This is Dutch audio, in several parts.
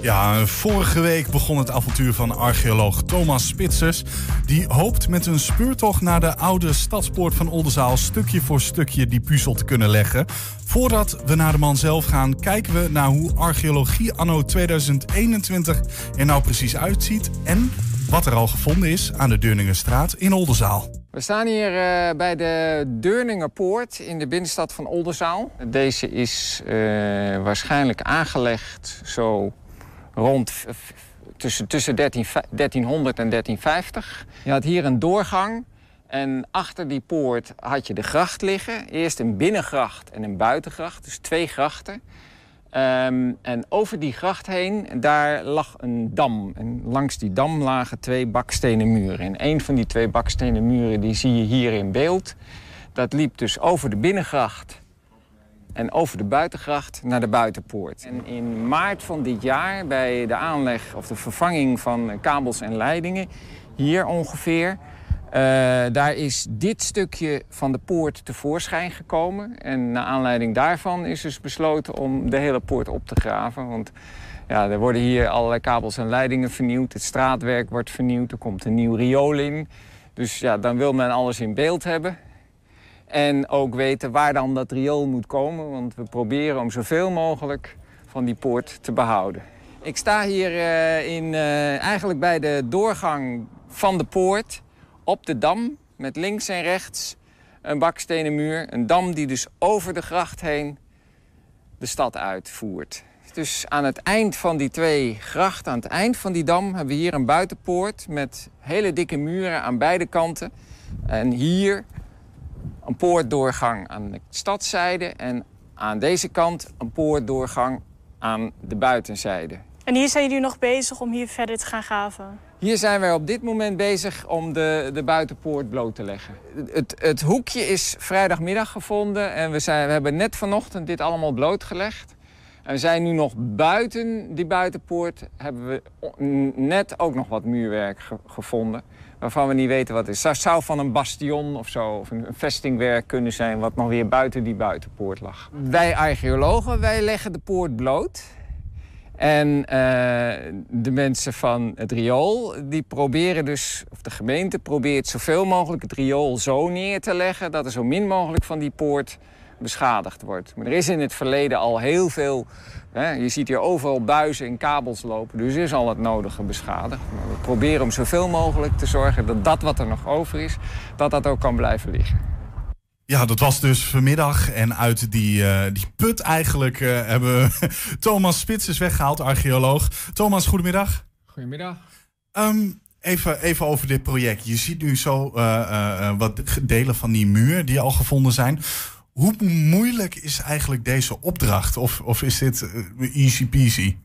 Ja, vorige week begon het avontuur van archeoloog Thomas Spitsers. Die hoopt met een speurtocht naar de oude stadspoort van Oldenzaal stukje voor stukje die puzzel te kunnen leggen. Voordat we naar de man zelf gaan, kijken we naar hoe archeologie anno 2021 er nou precies uitziet en wat er al gevonden is aan de Deurningenstraat in Oldenzaal. We staan hier uh, bij de Deurningerpoort in de binnenstad van Oldenzaal. Deze is uh, waarschijnlijk aangelegd zo rond tussen, tussen 13, 1300 en 1350. Je had hier een doorgang en achter die poort had je de gracht liggen. Eerst een binnengracht en een buitengracht, dus twee grachten. Um, en over die gracht heen, daar lag een dam. En langs die dam lagen twee bakstenen muren. En een van die twee bakstenen muren die zie je hier in beeld. Dat liep dus over de binnengracht en over de buitengracht naar de buitenpoort. En in maart van dit jaar, bij de aanleg of de vervanging van kabels en leidingen... hier ongeveer, uh, daar is dit stukje van de poort tevoorschijn gekomen. En naar aanleiding daarvan is dus besloten om de hele poort op te graven. Want ja, er worden hier allerlei kabels en leidingen vernieuwd. Het straatwerk wordt vernieuwd. Er komt een nieuw riool in. Dus ja, dan wil men alles in beeld hebben. En ook weten waar dan dat riool moet komen. Want we proberen om zoveel mogelijk van die poort te behouden. Ik sta hier uh, in, uh, eigenlijk bij de doorgang van de poort op de dam met links en rechts een bakstenen muur. Een dam die dus over de gracht heen de stad uitvoert. Dus aan het eind van die twee grachten, aan het eind van die dam... hebben we hier een buitenpoort met hele dikke muren aan beide kanten. En hier een poortdoorgang aan de stadszijde... en aan deze kant een poortdoorgang aan de buitenzijde. En hier zijn jullie nog bezig om hier verder te gaan graven? Hier zijn wij op dit moment bezig om de, de buitenpoort bloot te leggen. Het, het hoekje is vrijdagmiddag gevonden en we, zijn, we hebben net vanochtend dit allemaal blootgelegd. En we zijn nu nog buiten die buitenpoort, hebben we net ook nog wat muurwerk ge gevonden. Waarvan we niet weten wat het is. Het zou van een bastion of zo, of een vestingwerk kunnen zijn... wat nog weer buiten die buitenpoort lag. Wij archeologen, wij leggen de poort bloot. En uh, de mensen van het riool, die proberen dus, of de gemeente probeert zoveel mogelijk het riool zo neer te leggen dat er zo min mogelijk van die poort beschadigd wordt. Maar er is in het verleden al heel veel, hè, je ziet hier overal buizen en kabels lopen, dus is al het nodige beschadigd. Maar we proberen om zoveel mogelijk te zorgen dat dat wat er nog over is, dat dat ook kan blijven liggen. Ja, dat was dus vanmiddag. En uit die, uh, die put eigenlijk uh, hebben we Thomas Spitsers weggehaald, archeoloog. Thomas, goedemiddag. Goedemiddag. Um, even, even over dit project. Je ziet nu zo uh, wat delen van die muur die al gevonden zijn. Hoe moeilijk is eigenlijk deze opdracht? Of, of is dit easy peasy?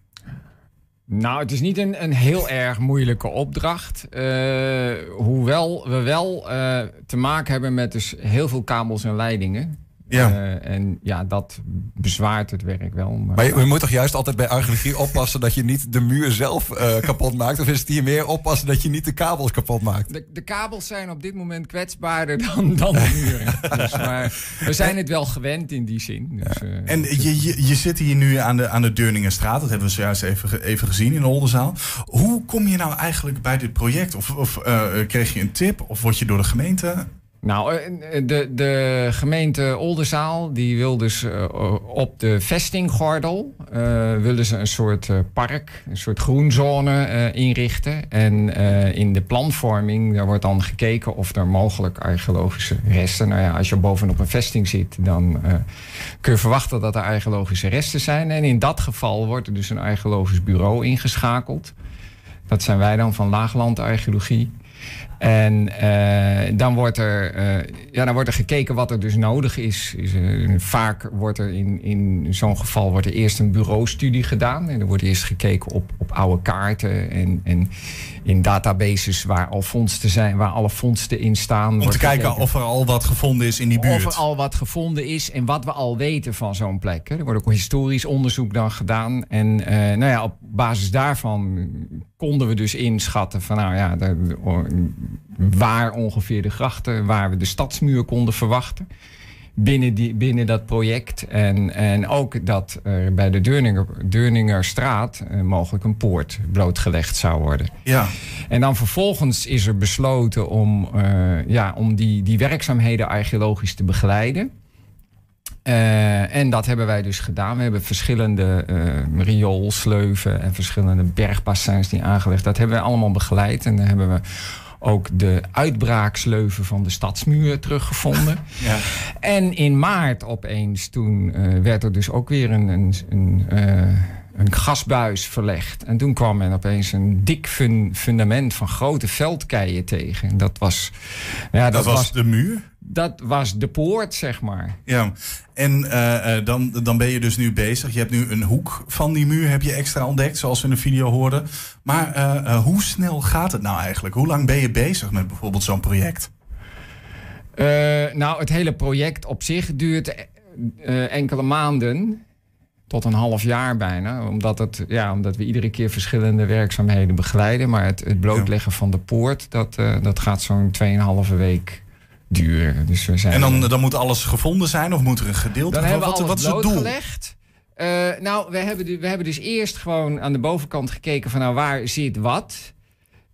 Nou, het is niet een, een heel erg moeilijke opdracht. Uh, hoewel we wel uh, te maken hebben met dus heel veel kabels en leidingen. Ja. Uh, en ja, dat bezwaart het werk wel. Maar, maar je, je, moet toch juist altijd bij archeologie oppassen dat je niet de muur zelf uh, kapot maakt? Of is het hier meer oppassen dat je niet de kabels kapot maakt? De, de kabels zijn op dit moment kwetsbaarder dan, dan de muren. dus, maar we zijn het wel gewend in die zin. Dus, ja. uh, en je, je, je zit hier nu aan de, aan de Deurningenstraat. Dat hebben we zojuist even, even gezien in de Oldenzaal. Hoe kom je nou eigenlijk bij dit project? Of, of kreeg je een tip? Of word je door de gemeente nou, de, de gemeente Oldenzaal die wil dus uh, op de vestinggordel uh, willen ze een soort park, een soort groenzone inrichten. En in de planvorming daar wordt dan gekeken of er mogelijk archeologische resten. Nou ja, als je bovenop een vesting zit, dan kun je verwachten dat er archeologische resten zijn. En in dat geval wordt er dus een archeologisch bureau ingeschakeld. Dat zijn wij dan van Laaglandarcheologie. En uh, dan, wordt er, uh, ja, dan wordt er gekeken wat er dus nodig is. is uh, vaak wordt er in, in zo'n geval wordt er eerst een bureaustudie gedaan. En er wordt eerst gekeken op, op oude kaarten en, en in databases waar al vondsten zijn, waar alle vondsten in staan. Om te kijken of er al wat gevonden is in die buurt. Of er al wat gevonden is en wat we al weten van zo'n plek. Er wordt ook historisch onderzoek dan gedaan. En nou ja, op basis daarvan konden we dus inschatten van nou ja, waar ongeveer de grachten, waar we de stadsmuur konden verwachten. binnen, die, binnen dat project. En, en ook dat er bij de Deurninger, Deurningerstraat uh, mogelijk een poort blootgelegd zou worden. Ja. En dan vervolgens is er besloten om, uh, ja, om die, die werkzaamheden archeologisch te begeleiden. Uh, en dat hebben wij dus gedaan. We hebben verschillende uh, rioolsleuven en verschillende bergbassins die aangelegd. Dat hebben we allemaal begeleid. En dan hebben we ook de uitbraaksleuven van de stadsmuur teruggevonden. Ja. En in maart opeens, toen uh, werd er dus ook weer een, een, een, een, gasbuis verlegd. En toen kwam men opeens een dik fun fundament van grote veldkeien tegen. En dat was... Ja, dat, dat was, was de muur? Dat was de poort, zeg maar. Ja, en uh, uh, dan, dan ben je dus nu bezig. Je hebt nu een hoek van die muur heb je extra ontdekt, zoals we in de video hoorden. Maar uh, hoe snel gaat het nou eigenlijk? Hoe lang ben je bezig met bijvoorbeeld zo'n project? nou, het hele project op zich duurt enkele maanden tot een half jaar bijna. Omdat, het, ja, omdat we iedere keer verschillende werkzaamheden begeleiden. Maar het, het blootleggen van de poort, dat, dat gaat zo'n 2,5 week duur. Dus we zijn en dan, dan moet alles gevonden zijn of moet er een gedeelte dan hebben wat, wat is het doel? Gelegd. Uh, nou, we hebben, we hebben dus eerst gewoon aan de bovenkant gekeken van nou waar zit wat.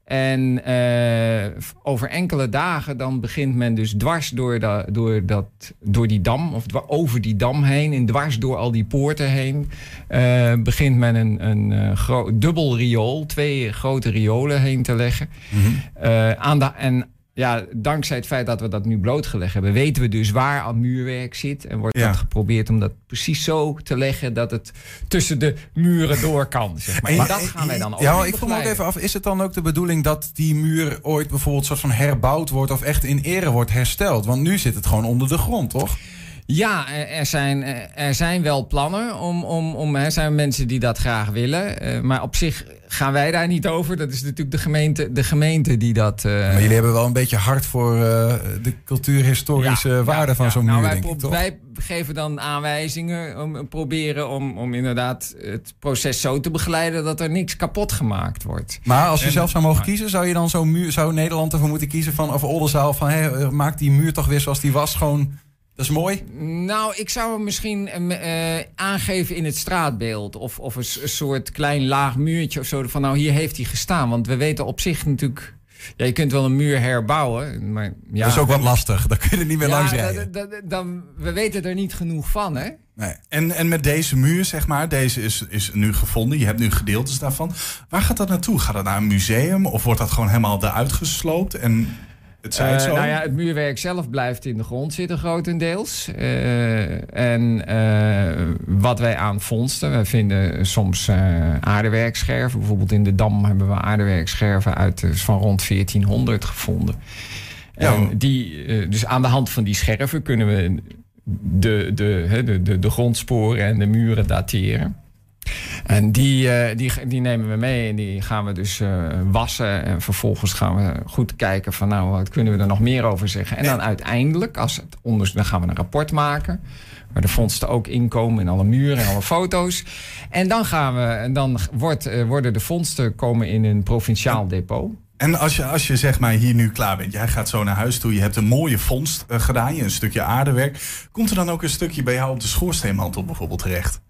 En uh, over enkele dagen dan begint men dus dwars door, de, door, dat, door die dam, of over die dam heen, en dwars door al die poorten heen, uh, begint men een, een uh, dubbel riool, twee grote riolen heen te leggen. Mm -hmm. aan de, en ja, dankzij het feit dat we dat nu blootgelegd hebben, weten we dus waar al muurwerk zit. En wordt dat geprobeerd om dat precies zo te leggen dat het tussen de muren door kan. Zeg maar. En, dat gaan wij dan ook. Ja, ik vroeg me ook even af: is het dan ook de bedoeling dat die muur ooit bijvoorbeeld soort van herbouwd wordt of echt in ere wordt hersteld? Want nu zit het gewoon onder de grond, toch? Ja, er zijn, er zijn wel plannen om. om, om er zijn mensen die dat graag willen. Eh, maar op zich gaan wij daar niet over. Dat is natuurlijk de gemeente, de gemeente die dat. Uh... Maar jullie hebben wel een beetje hard voor uh, de cultuurhistorische ja, waarde ja, van ja. zo'n nou, muur. Wij, denk ik, toch? wij geven dan aanwijzingen om proberen om, om inderdaad het proces zo te begeleiden dat er niks kapot gemaakt wordt. Maar als je en, zelf zou mogen kiezen, zou je dan zo'n muur, zou Nederland ervoor moeten kiezen van of Oldenzaal van hey, maak die muur toch weer zoals die was, gewoon dat is mooi. Nou, ik zou hem misschien uh, aangeven in het straatbeeld. Of, of een, een, soort klein laag muurtje of zo. Van nou, hier heeft hij gestaan. Want we weten op zich natuurlijk. Ja, je kunt wel een muur herbouwen. Maar, ja. Dat is ook wat lastig. Dan kun je er niet meer ja, langs rijden. Dan, we weten er niet genoeg van, hè? Nee. En, en met deze muur, zeg maar, deze is, is nu gevonden. Je hebt nu gedeeltes daarvan. Waar gaat dat naartoe? Gaat dat naar een museum? Of wordt dat gewoon helemaal eruit gesloopt? En het, uh, nou ja, het muurwerk zelf blijft in de grond zitten grotendeels. Uh, en uh, wat wij aan vondsten, we vinden soms aardewerkscherven. Bijvoorbeeld in de Dam hebben we aardewerkscherven uit, van rond 1400 gevonden. Ja. En die, dus aan de hand van die scherven kunnen we de, de, de, de, de grondsporen en de muren dateren. En die, uh, die, die nemen we mee en die gaan we dus uh, wassen. En vervolgens gaan we goed kijken van nou, wat kunnen we er nog meer over zeggen. En dan uiteindelijk, als het onderzoek, dan gaan we een rapport maken. Waar de vondsten ook inkomen in alle muren en alle foto's. En dan gaan we, en dan wordt, uh, worden de vondsten komen in een provinciaal depot. En als je, als je zeg maar hier nu klaar bent, jij gaat zo naar huis toe, je hebt een mooie vondst gedaan, je een stukje aardewerk. Komt er dan ook een stukje bij jou op de schoorsteenmantel bijvoorbeeld terecht?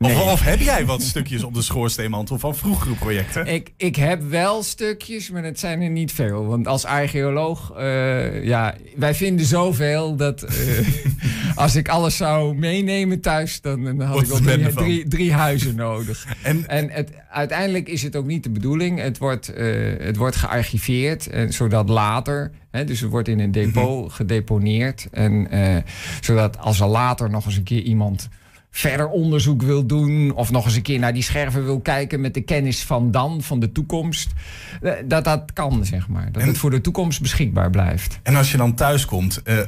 Of, of, heb jij wat stukjes op de schoorsteenmantel van vroegere projecten? Ik, ik heb wel stukjes, maar het zijn er niet veel. Want als archeoloog, uh, ja, wij vinden zoveel dat uh, als ik alles zou meenemen thuis, dan, dan had ik wel drie, drie, drie, huizen nodig. En, en het, uiteindelijk is het ook niet de bedoeling. Het wordt, uh, het wordt gearchiveerd, en, zodat later, dus het wordt in een depot mhm. gedeponeerd. En zodat als er later nog eens een keer iemand verder onderzoek wil doen. Of nog eens een keer naar die scherven wil kijken met de kennis van dan, van de toekomst. Eh, dat dat kan, zeg maar. Dat het voor de toekomst beschikbaar blijft. En als je dan thuis komt, uh,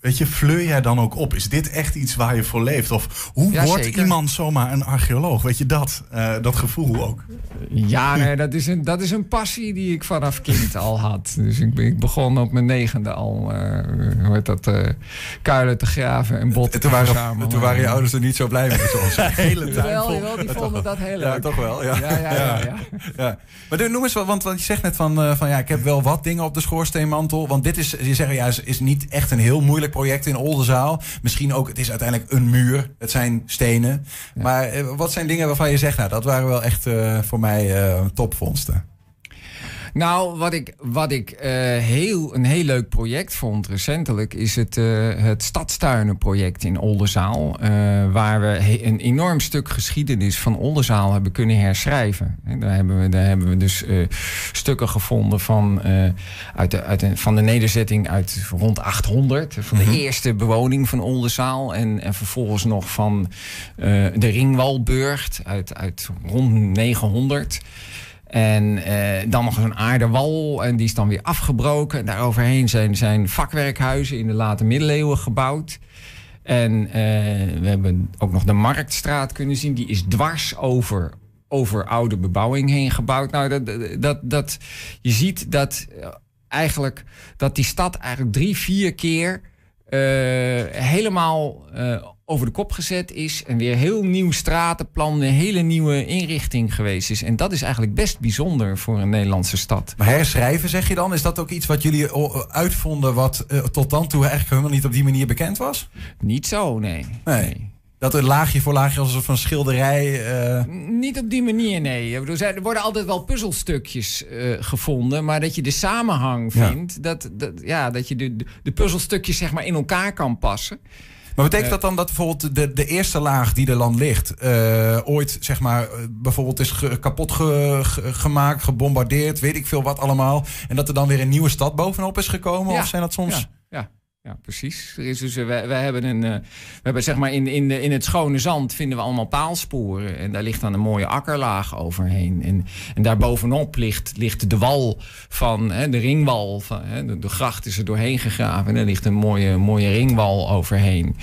weet je, fleur jij dan ook op? Is dit echt iets waar je voor leeft? Of hoe wordt iemand zomaar een archeoloog? Weet je dat, uh, dat gevoel ook? Ja, nee, dat, is een, dat is een passie die ik vanaf kind al had. Dus ik, ik begon op mijn negende al, uh, dat, kuilen te graven en botten te verzamelen. Toen waren je ouders er niet zo zo blij mee. Zoals. De hele tijd Jawel, vol. jawel, die vonden dat heel Ja, toch wel. Ja. Ja, ja, ja. ja. Ja. Maar doe- noem eens wat, want, want je zegt net van, eh, van ja, ik heb wel wat dingen op de schoorsteenmantel. Want dit is, je zegt ja, is, is niet echt een heel moeilijk project in Oldenzaal. Misschien ook, het is uiteindelijk een muur. Het zijn stenen. Maar eh, wat zijn dingen waarvan je zegt, nou, dat waren wel echt eh, voor mij eh, topvondsten. Nou, wat ik, wat ik eh, heel, een heel leuk project vond recentelijk... is het, eh het Stadstuinenproject in Oldenzaal. eh, waar we een enorm stuk geschiedenis van Oldenzaal hebben kunnen herschrijven. En daar, hebben we, daar hebben we dus stukken gevonden van, uit de, uit de, van de nederzetting uit rond 800. Van de eerste bewoning van Oldenzaal. En, en vervolgens nog van de Ringwalburgt uit, uit rond 900. En eh, dan nog een aardewal. En die is dan weer afgebroken. En daaroverheen zijn, zijn vakwerkhuizen in de late middeleeuwen gebouwd. En eh, we hebben ook nog de Marktstraat kunnen zien. Die is dwars over, over oude bebouwing heen gebouwd. Nou, dat, dat, dat, je ziet dat eh, eigenlijk dat die stad eigenlijk drie, vier keer eh, helemaal eh, over de kop gezet is. En weer heel nieuw stratenplan, een hele nieuwe inrichting geweest is. En dat is eigenlijk best bijzonder voor een Nederlandse stad. Maar herschrijven, zeg je dan? Is dat ook iets wat jullie o- uitvonden wat eh, tot dan toe eigenlijk helemaal niet op die manier bekend was? Niet zo, nee. Nee. Dat er laagje voor laagje als een soort van schilderij... eh, Niet op die manier, nee. Er worden altijd wel puzzelstukjes eh, gevonden, maar dat je de samenhang Ja. vindt, dat, dat, ja, dat je de, de, de puzzelstukjes zeg maar in elkaar kan passen. Maar betekent dat dan dat bijvoorbeeld de, de eerste laag die er dan ligt, eh, ooit zeg maar eh, bijvoorbeeld is ge- kapot ge- ge- gemaakt, gebombardeerd, weet ik veel wat allemaal, en dat er dan weer een nieuwe stad bovenop is gekomen? Ja. Of zijn dat soms? Ja, ja, precies. Er is dus, wij, wij hebben een, eh, we hebben zeg maar in, in, de, in het schone zand vinden we allemaal paalsporen. En daar ligt dan een mooie akkerlaag overheen. En, en daar bovenop ligt, ligt de wal van hè, de ringwal. Van, hè, de, de gracht is er doorheen gegraven. En er ligt een mooie, mooie ringwal overheen.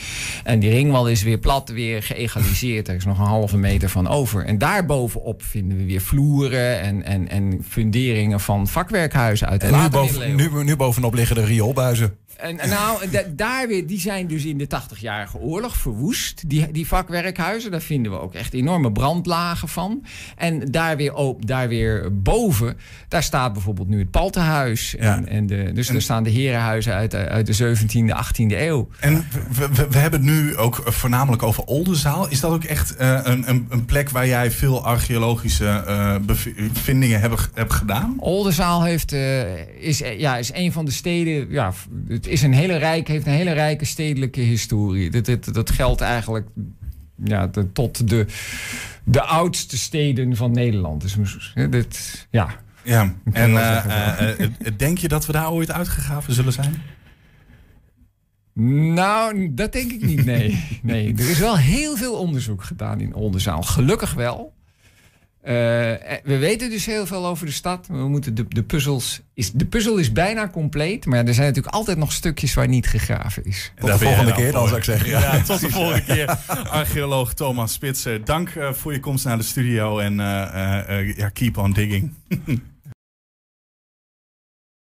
En die ringwal is weer plat, weer geëgaliseerd. Er is nog een halve meter van over. En daarbovenop vinden we weer vloeren en, en, en funderingen van vakwerkhuizen uit de En nu, boven, nu, nu bovenop liggen de rioolbuizen. En, nou, da- daar weer, die zijn dus in de 80-jarige oorlog verwoest. Die, die vakwerkhuizen, daar vinden we ook echt enorme brandlagen van. En daar weer, op, daar weer boven, daar staat bijvoorbeeld nu het Paltenhuis. En, Ja. en de, dus er staan de herenhuizen uit, de- uit de 17e, 18e eeuw. En we, we, we hebben het nu ook voornamelijk over Oldenzaal. Is dat ook echt eh, een, een, een plek waar jij veel archeologische eh, bevindingen hebt, hebt gedaan? Oldenzaal heeft, eh, is, ja, is een van de steden. Ja, het is een hele rijke, heeft een hele rijke stedelijke historie. Dat, dat, dat geldt eigenlijk ja, de- tot de, de oudste steden van Nederland. Dus, dit, ja. Ja. En eh, eh, eh, denk je dat we daar ooit uitgegraven zullen zijn? Nou, dat denk ik niet. Nee. nee. Er is wel heel veel onderzoek gedaan in Oldenzaal. Gelukkig wel. Eh, eh, we weten dus heel veel over de stad. We moeten de, de, puzzels is, de puzzel is bijna compleet. Maar er zijn natuurlijk altijd nog stukjes waar niet gegraven is. Tot de volgende keer dan zou ik zeggen. Ja, tot de volgende keer. Archeoloog Thomas Spitsen, dank eh, voor je komst naar de studio en eh, eh, eh, ja, keep on digging.